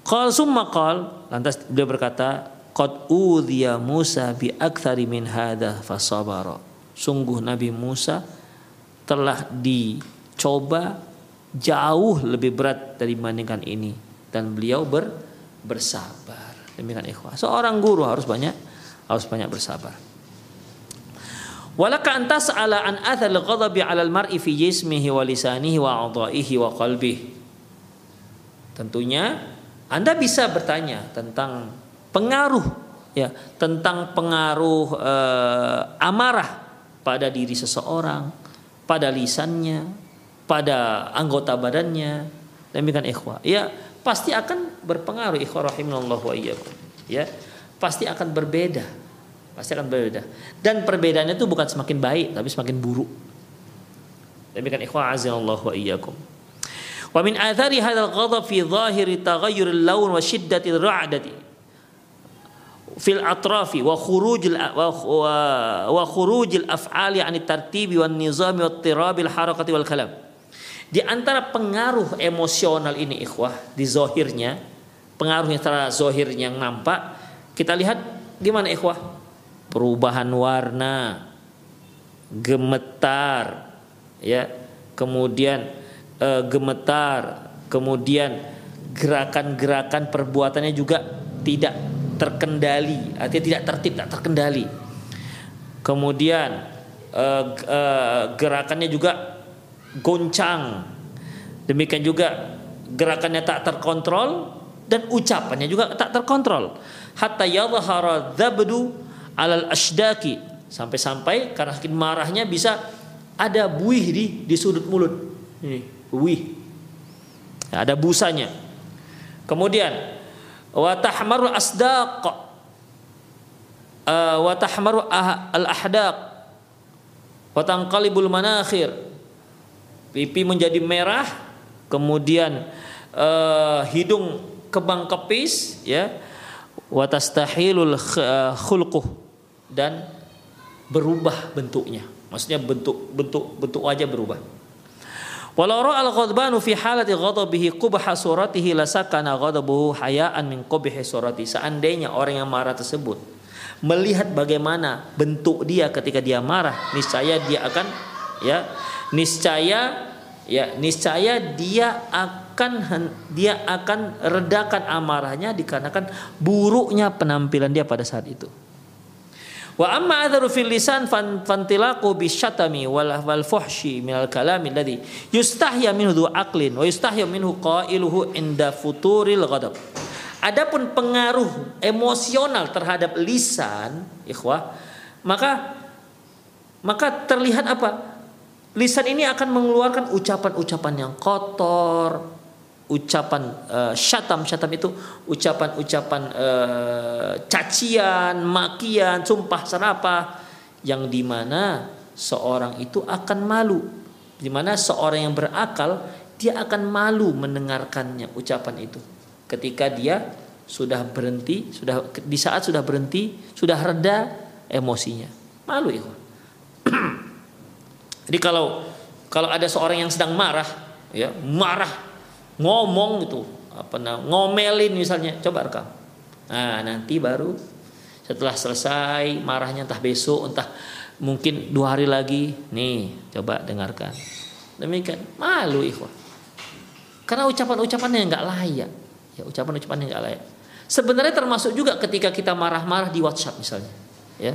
[SPEAKER 2] Qal summa qal lantas beliau berkata qad udhiya Musa bi aktsari min hadza fasabara. Sungguh Nabi Musa telah dicoba jauh lebih berat dari dibandingkan ini dan beliau ber, bersabar. Demikian ikhwah. Seorang guru harus banyak harus banyak bersabar. Walaka antas ala an athal ghadabi ala al-mar'i fi jismihi wa lisanihi wa a'dha'ihi wa qalbihi. Tentunya Anda bisa bertanya tentang pengaruh ya, tentang pengaruh eh, amarah pada diri seseorang, pada lisannya, pada anggota badannya. Demikian ikhwah. Ya, pasti akan berpengaruh ikhwah rahimallahu wa iyyakum. Ya, pasti akan berbeda Pasti akan berbeda. Dan perbedaannya itu bukan semakin baik, tapi semakin buruk. Demikian ikhwah azza-Allah wa iyyakum. Wa min athari hadzal ghadab fi dhahiri taghayyur al-lawn wa shiddati ar-ra'dati fil atrafi wa khuruj wa, wa khuruj al-af'ali 'an at-tartibi wan nizami wa tirab al-harakati wal kalam. Di antara pengaruh emosional ini ikhwah di zahirnya, pengaruhnya secara zahir yang nampak, kita lihat gimana ikhwah? perubahan warna, gemetar, ya, kemudian e, gemetar, kemudian gerakan-gerakan perbuatannya juga tidak terkendali, artinya tidak tertib, tak terkendali. Kemudian e, e, gerakannya juga goncang, demikian juga gerakannya tak terkontrol dan ucapannya juga tak terkontrol. Hatta yadhhara dzabdu alal ashdaki. Sampai-sampai karena marahnya bisa ada buih di di sudut mulut. Ini buih. Ya, ada busanya. Kemudian wa tahmaru asdaq. Uh, wa tahmaru ah, al ahdaq. Wa tanqalibul manakhir. Pipi menjadi merah kemudian uh, hidung kebang kepis ya wa tastahilul uh, khulquh dan berubah bentuknya. Maksudnya bentuk bentuk bentuk wajah berubah. Walau al ghadbanu fi halati ghadabihi qubha suratihi lasakana ghadabuhu hayaan min qubhi surati. Seandainya orang yang marah tersebut melihat bagaimana bentuk dia ketika dia marah, niscaya dia akan ya niscaya ya niscaya dia akan dia akan redakan amarahnya dikarenakan buruknya penampilan dia pada saat itu. Wa amma adharu fil lisan fantilaqu bisyatami wal wal fuhshi min al kalami alladhi yustahya minhu aqlin wa yustahya minhu qailuhu inda futuril ghadab. Adapun pengaruh emosional terhadap lisan, ikhwah, maka maka terlihat apa? Lisan ini akan mengeluarkan ucapan-ucapan yang kotor, ucapan uh, syatam syatam itu ucapan-ucapan uh, cacian, makian, sumpah serapah yang di mana seorang itu akan malu, di mana seorang yang berakal dia akan malu mendengarkannya ucapan itu. Ketika dia sudah berhenti, sudah di saat sudah berhenti, sudah reda emosinya, malu itu. <clears throat> Jadi kalau kalau ada seorang yang sedang marah, ya marah ngomong gitu. Apa nah, ngomelin misalnya coba rekam. Nah nanti baru setelah selesai marahnya entah besok entah mungkin dua hari lagi nih coba dengarkan. Demikian malu ikhwah karena ucapan-ucapannya nggak layak. Ya ucapan-ucapannya nggak layak. Sebenarnya termasuk juga ketika kita marah-marah di WhatsApp misalnya ya.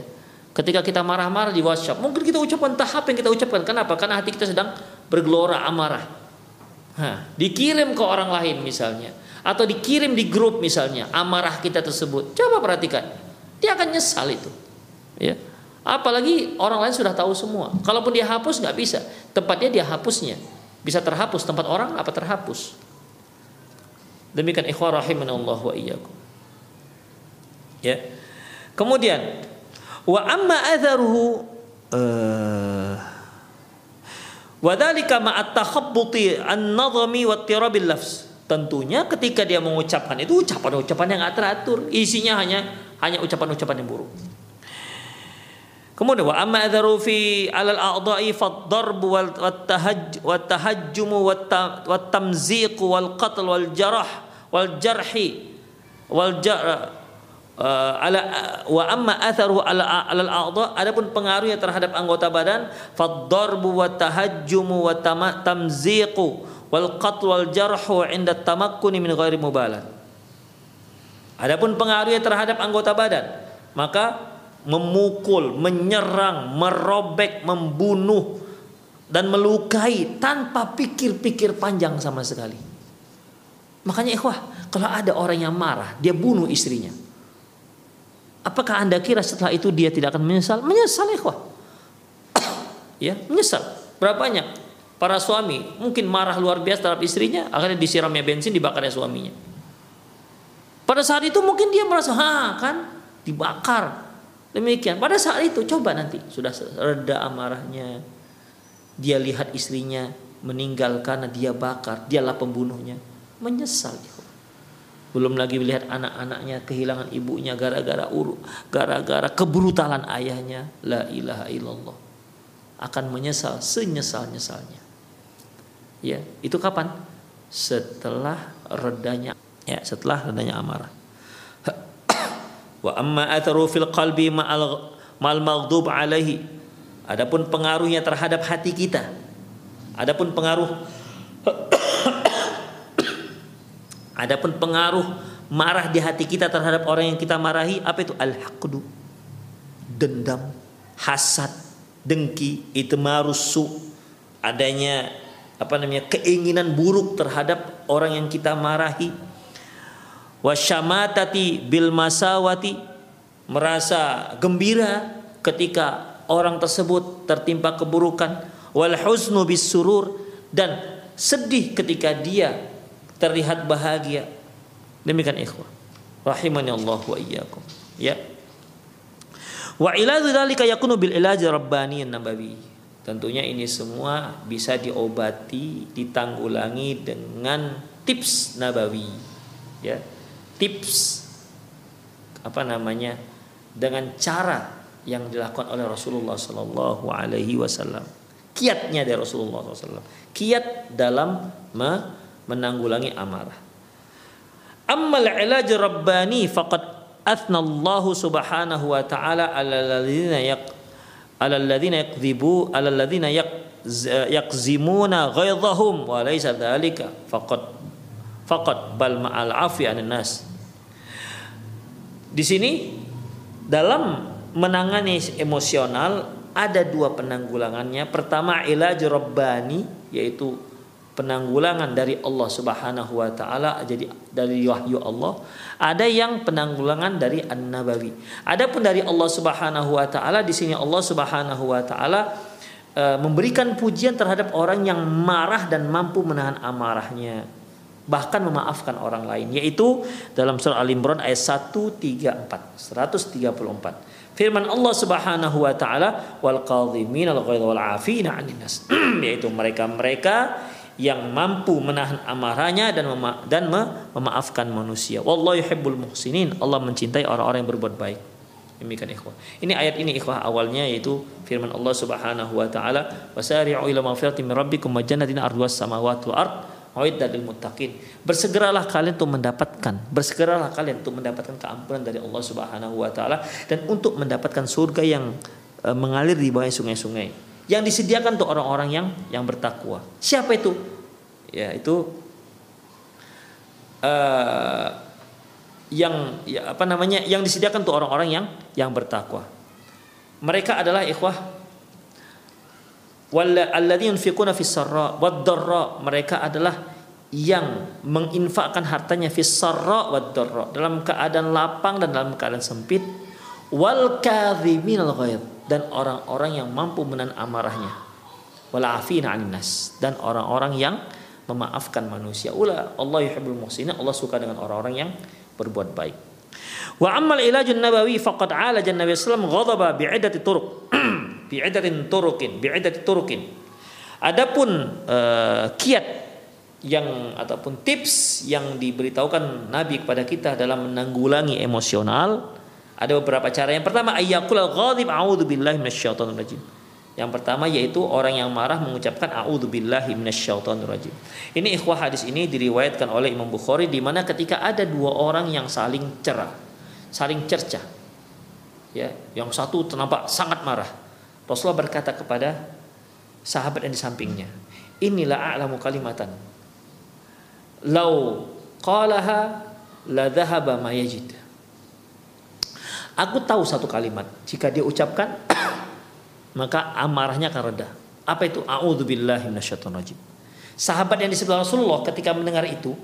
[SPEAKER 2] Ketika kita marah-marah di WhatsApp mungkin kita ucapkan tahap yang kita ucapkan. Kenapa? Karena hati kita sedang bergelora amarah Nah, dikirim ke orang lain misalnya atau dikirim di grup misalnya amarah kita tersebut. Coba perhatikan. Dia akan nyesal itu. Ya. Apalagi orang lain sudah tahu semua. Kalaupun dia hapus nggak bisa. Tempatnya dia hapusnya. Bisa terhapus tempat orang apa terhapus. Demikian ikhwah rahimanallah wa iyyakum. Ya. Kemudian wa amma atharuhu uh, Wadhalika ma'at takhabbuti an-nadhami wa tirabil lafz. Tentunya ketika dia mengucapkan itu ucapan-ucapan yang tidak teratur, isinya hanya hanya ucapan-ucapan yang buruk. Kemudian wa amma adharu fi alal a'dha'i fad-darb wal tahajj wat tahajjum wat tamziq wal qatl wal jarah wal jarhi wal jar uh, ala wa amma atharu ala alal a'dha adapun pengaruhnya terhadap anggota badan fad-darb wat tahajjum wat tamziq wal qatl wal jarhu 'inda tamakkuni min ghairi mubalah adapun pengaruhnya terhadap anggota badan maka memukul, menyerang, merobek, membunuh dan melukai tanpa pikir-pikir panjang sama sekali. Makanya ikhwah, kalau ada orang yang marah, dia bunuh istrinya. Apakah Anda kira setelah itu dia tidak akan menyesal? Menyesal ikhwah. <coughs> ya, menyesal. Berapa banyak para suami mungkin marah luar biasa terhadap istrinya, akhirnya disiramnya bensin dibakarnya suaminya. Pada saat itu mungkin dia merasa, "Ha, kan dibakar, Demikian. Pada saat itu coba nanti sudah reda amarahnya. Dia lihat istrinya meninggal karena dia bakar, dialah pembunuhnya. Menyesal Belum lagi melihat anak-anaknya kehilangan ibunya gara-gara uru, gara-gara kebrutalan ayahnya. La ilaha illallah. Akan menyesal senyesal-nyesalnya. Ya, itu kapan? Setelah redanya ya, setelah redanya amarah. <coughs> Wa amma atharu fil qalbi ma'al mal maghdub alaihi. Adapun pengaruhnya terhadap hati kita. Adapun pengaruh <coughs> Adapun pengaruh marah di hati kita terhadap orang yang kita marahi apa itu? Al-haqdu. Dendam hasad dengki itu marusu adanya apa namanya keinginan buruk terhadap orang yang kita marahi. Wasyamatati bil masawati merasa gembira ketika orang tersebut tertimpa keburukan. Wal huznu bis surur dan sedih ketika dia terlihat bahagia. Demikian ikhwah. Rahimani Allah wa iyyakum. Ya. Wa ila dzalika yakunu bil ilaj rabbani nabawi. Tentunya ini semua bisa diobati ditanggulangi dengan tips nabawi. Ya. Tips apa namanya dengan cara yang dilakukan oleh Rasulullah Sallallahu Alaihi Wasallam. Kiatnya dari Rasulullah SAW. Kiat dalam menanggulangi amarah. Ammal ilaj rabbani faqad athna Allah Subhanahu wa taala ala alladhina yaq ala alladhina yakdhibu ala alladhina yaqzimuna ghaidhahum wa laysa dhalika faqad faqad bal ma'al afi anin nas di sini dalam menangani emosional ada dua penanggulangannya. Pertama ilaj rabbani yaitu penanggulangan dari Allah Subhanahu wa taala jadi dari wahyu Allah. Ada yang penanggulangan dari An-Nabawi. Adapun dari Allah Subhanahu wa taala di sini Allah Subhanahu wa taala e, memberikan pujian terhadap orang yang marah dan mampu menahan amarahnya bahkan memaafkan orang lain yaitu dalam surah Al Imran ayat 134 134 firman Allah Subhanahu wa taala wal qadhimin al ghaidha wal afina 'anil nas <clears throat> yaitu mereka-mereka yang mampu menahan amarahnya dan mema dan memaafkan manusia. Wallahu yuhibbul muhsinin. Allah mencintai orang-orang yang berbuat baik. Demikian ikhwah. Ini ayat ini ikhwah awalnya yaitu firman Allah Subhanahu wa taala, "Wasari'u ila magfiratin min rabbikum wa jannatin arduhas samawati wal ard." Muttaqin. Bersegeralah kalian untuk mendapatkan, bersegeralah kalian untuk mendapatkan keampunan dari Allah Subhanahu wa taala dan untuk mendapatkan surga yang e, mengalir di bawah sungai-sungai. Yang disediakan untuk orang-orang yang yang bertakwa. Siapa itu? Ya, itu uh, yang ya, apa namanya? yang disediakan untuk orang-orang yang yang bertakwa. Mereka adalah ikhwah yunfiquna fis mereka adalah yang menginfakkan hartanya fis wad dalam keadaan lapang dan dalam keadaan sempit wal kadhiminal dan orang-orang yang mampu menahan amarahnya. Wal afina 'anil nas. Dan orang-orang yang memaafkan manusia. Ula Allah yuhibbul muhsinin. Allah suka dengan orang-orang yang berbuat baik. Wa ammal ilajun nabawi faqad alajan nabi wasallam ghadaba bi'iddati turuq. Bi'idatin <clears throat> turukin bi'idati turukin adapun uh, kiat yang ataupun tips yang diberitahukan Nabi kepada kita dalam menanggulangi emosional Ada beberapa cara. Yang pertama ayyakul al-ghadib a'udzu billahi minasyaitonir rajim. Yang pertama yaitu orang yang marah mengucapkan a'udzu billahi minasyaitonir rajim. Ini ikhwah hadis ini diriwayatkan oleh Imam Bukhari di mana ketika ada dua orang yang saling cerah, saling cercah. Ya, yang satu nampak sangat marah. Rasulullah berkata kepada sahabat yang di sampingnya, "Inilah a'lamu kalimatan. Lau qalaha la dhahaba ma yajid." Aku tahu satu kalimat, jika dia ucapkan <coughs> maka amarahnya akan reda. Apa itu? Sahabat yang di sebelah Rasulullah ketika mendengar itu,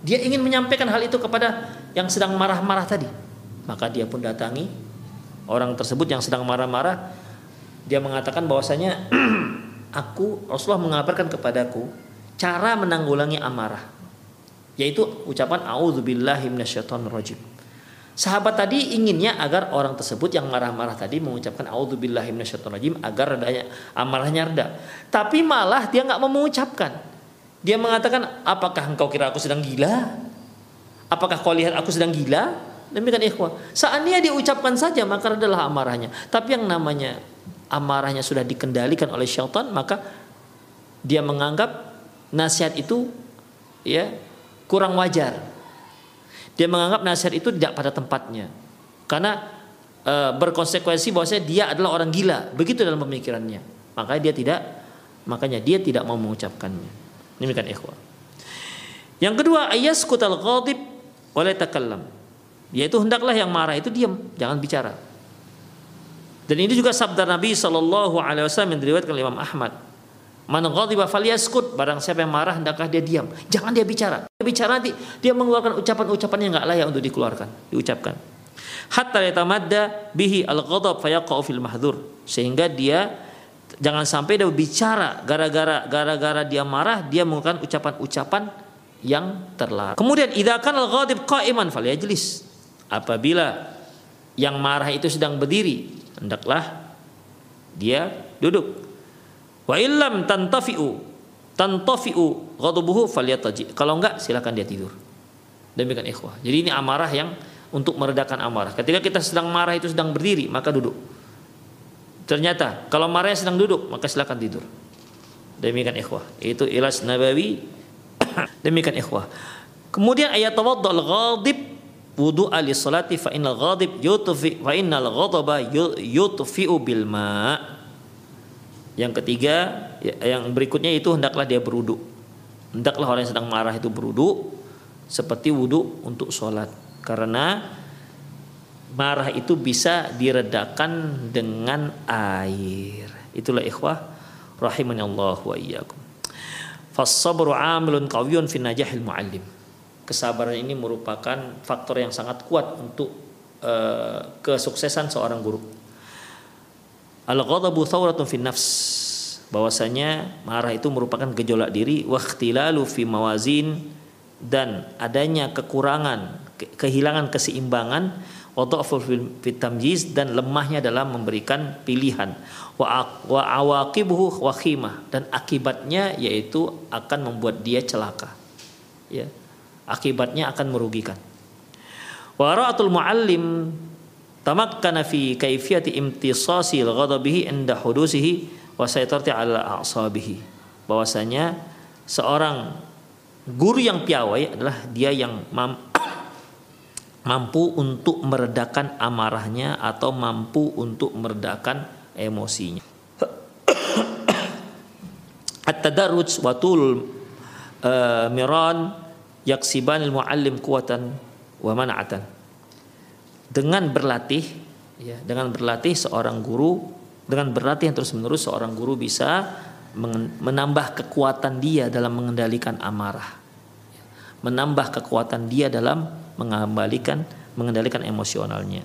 [SPEAKER 2] dia ingin menyampaikan hal itu kepada yang sedang marah-marah tadi. Maka dia pun datangi orang tersebut yang sedang marah-marah. Dia mengatakan bahwasanya <coughs> aku Rasulullah mengabarkan kepadaku cara menanggulangi amarah yaitu ucapan a'udzubillahi minasyaitonirrajim. Sahabat tadi inginnya agar orang tersebut yang marah-marah tadi mengucapkan minasyaitonirrajim agar redanya amarahnya reda. Tapi malah dia nggak mengucapkan. Dia mengatakan, "Apakah engkau kira aku sedang gila? Apakah kau lihat aku sedang gila?" Demikian ikhwah. Seandainya dia ucapkan saja maka adalah amarahnya. Tapi yang namanya amarahnya sudah dikendalikan oleh syaitan, maka dia menganggap nasihat itu ya kurang wajar dia menganggap nasihat itu tidak pada tempatnya. Karena e, berkonsekuensi bahwasanya dia adalah orang gila, begitu dalam pemikirannya. Makanya dia tidak makanya dia tidak mau mengucapkannya. Demikian ikhwah. Yang kedua, ayas kutal ghadib oleh takallam. Yaitu hendaklah yang marah itu diam, jangan bicara. Dan ini juga sabda Nabi Shallallahu Alaihi Wasallam yang diriwayatkan oleh Imam Ahmad. Man ghadiba falyaskut, barang siapa yang marah hendaklah dia diam. Jangan dia bicara. Dia bicara nanti dia mengeluarkan ucapan-ucapan yang enggak layak untuk dikeluarkan, diucapkan. Hatta yatamadda bihi al-ghadab fayaqa'u fil mahdzur. Sehingga dia jangan sampai dia bicara gara-gara gara-gara dia marah dia mengeluarkan ucapan-ucapan yang terlarang. Kemudian idza kana al-ghadib qa'iman falyajlis. Apabila yang marah itu sedang berdiri, hendaklah dia duduk. Wa illam tantafi'u tantafi'u ghadabuhu falyataji. Kalau enggak silakan dia tidur. Demikian ikhwah. Jadi ini amarah yang untuk meredakan amarah. Ketika kita sedang marah itu sedang berdiri, maka duduk. Ternyata kalau marahnya sedang duduk, maka silakan tidur. Demikian ikhwah. Itu ilas nabawi. <coughs> Demikian ikhwah. Kemudian ayat tawaddal ghadib wudu ali salati fa innal ghadib yutfi fa innal ghadaba yutfi'u bil ma' Yang ketiga, ya, yang berikutnya itu hendaklah dia beruduk. Hendaklah orang yang sedang marah itu beruduk seperti wudhu untuk sholat. Karena marah itu bisa diredakan dengan air. Itulah ikhwah rahimani Allah wa iyyakum. Fasabru amilun qawiyun fi najahil muallim. Kesabaran ini merupakan faktor yang sangat kuat untuk uh, kesuksesan seorang guru. Al-ghadabu thawratun fi nafs. Bahwasanya marah itu merupakan gejolak diri wa ikhtilalu fi mawazin dan adanya kekurangan, kehilangan keseimbangan wa fi tamyiz dan lemahnya dalam memberikan pilihan wa awaqibuhu wakhimah dan akibatnya yaitu akan membuat dia celaka. Ya. Akibatnya akan merugikan. Wa ra'atul muallim tamakkana fi kaifiyati imtisasi ghadabihi inda hudusihi wa saytarti ala a'sabihi. Bahwasanya seorang guru yang piawai adalah dia yang <coughs> mampu untuk meredakan amarahnya atau mampu untuk meredakan emosinya. <coughs> At-tadarruj wa tul uh, miran yaksiban al-muallim kuwatan wa man'atan dengan berlatih ya. dengan berlatih seorang guru dengan berlatih yang terus menerus seorang guru bisa menambah kekuatan dia dalam mengendalikan amarah. Menambah kekuatan dia dalam mengembalikan mengendalikan emosionalnya.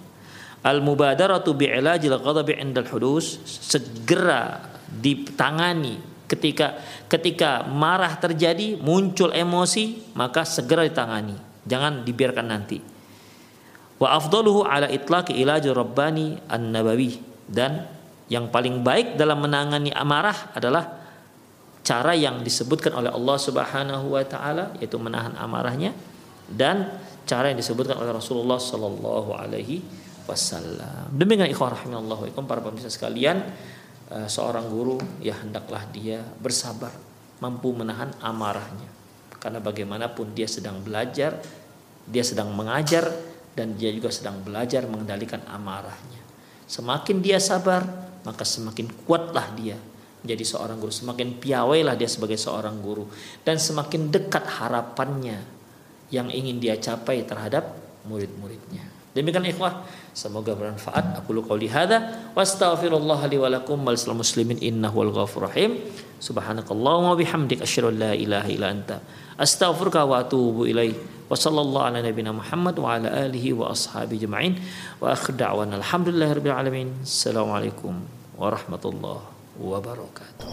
[SPEAKER 2] Al mubadaratu bi'ilajil ghadabi indal hudus segera ditangani ketika ketika marah terjadi muncul emosi maka segera ditangani. Jangan dibiarkan nanti Wa afdaluhu ala itlaqi ilaj rabbani an-nabawi dan yang paling baik dalam menangani amarah adalah cara yang disebutkan oleh Allah Subhanahu wa taala yaitu menahan amarahnya dan cara yang disebutkan oleh Rasulullah sallallahu alaihi wasallam. Demikian ikhwah rahimallahu para pemirsa sekalian, eh, seorang guru ya hendaklah dia bersabar, mampu menahan amarahnya. Karena bagaimanapun dia sedang belajar, dia sedang mengajar dan dia juga sedang belajar mengendalikan amarahnya. Semakin dia sabar, maka semakin kuatlah dia menjadi seorang guru. Semakin piawailah dia sebagai seorang guru dan semakin dekat harapannya yang ingin dia capai terhadap murid-muridnya. Demikian ikhwah, semoga bermanfaat. Aku lu qauli hadza wa astaghfirullah li wa lakum wal muslimin innahu wal ghafur rahim. Subhanakallahumma bihamdik asyhadu an la ilaha illa anta astaghfiruka wa atubu. Wa sallallahu ala nabiyyina Muhammad wa ala alihi wa ashabihi jema'in. Wa akhir da'wana alhamdulillahirabbil alamin. Assalamualaikum warahmatullahi wabarakatuh.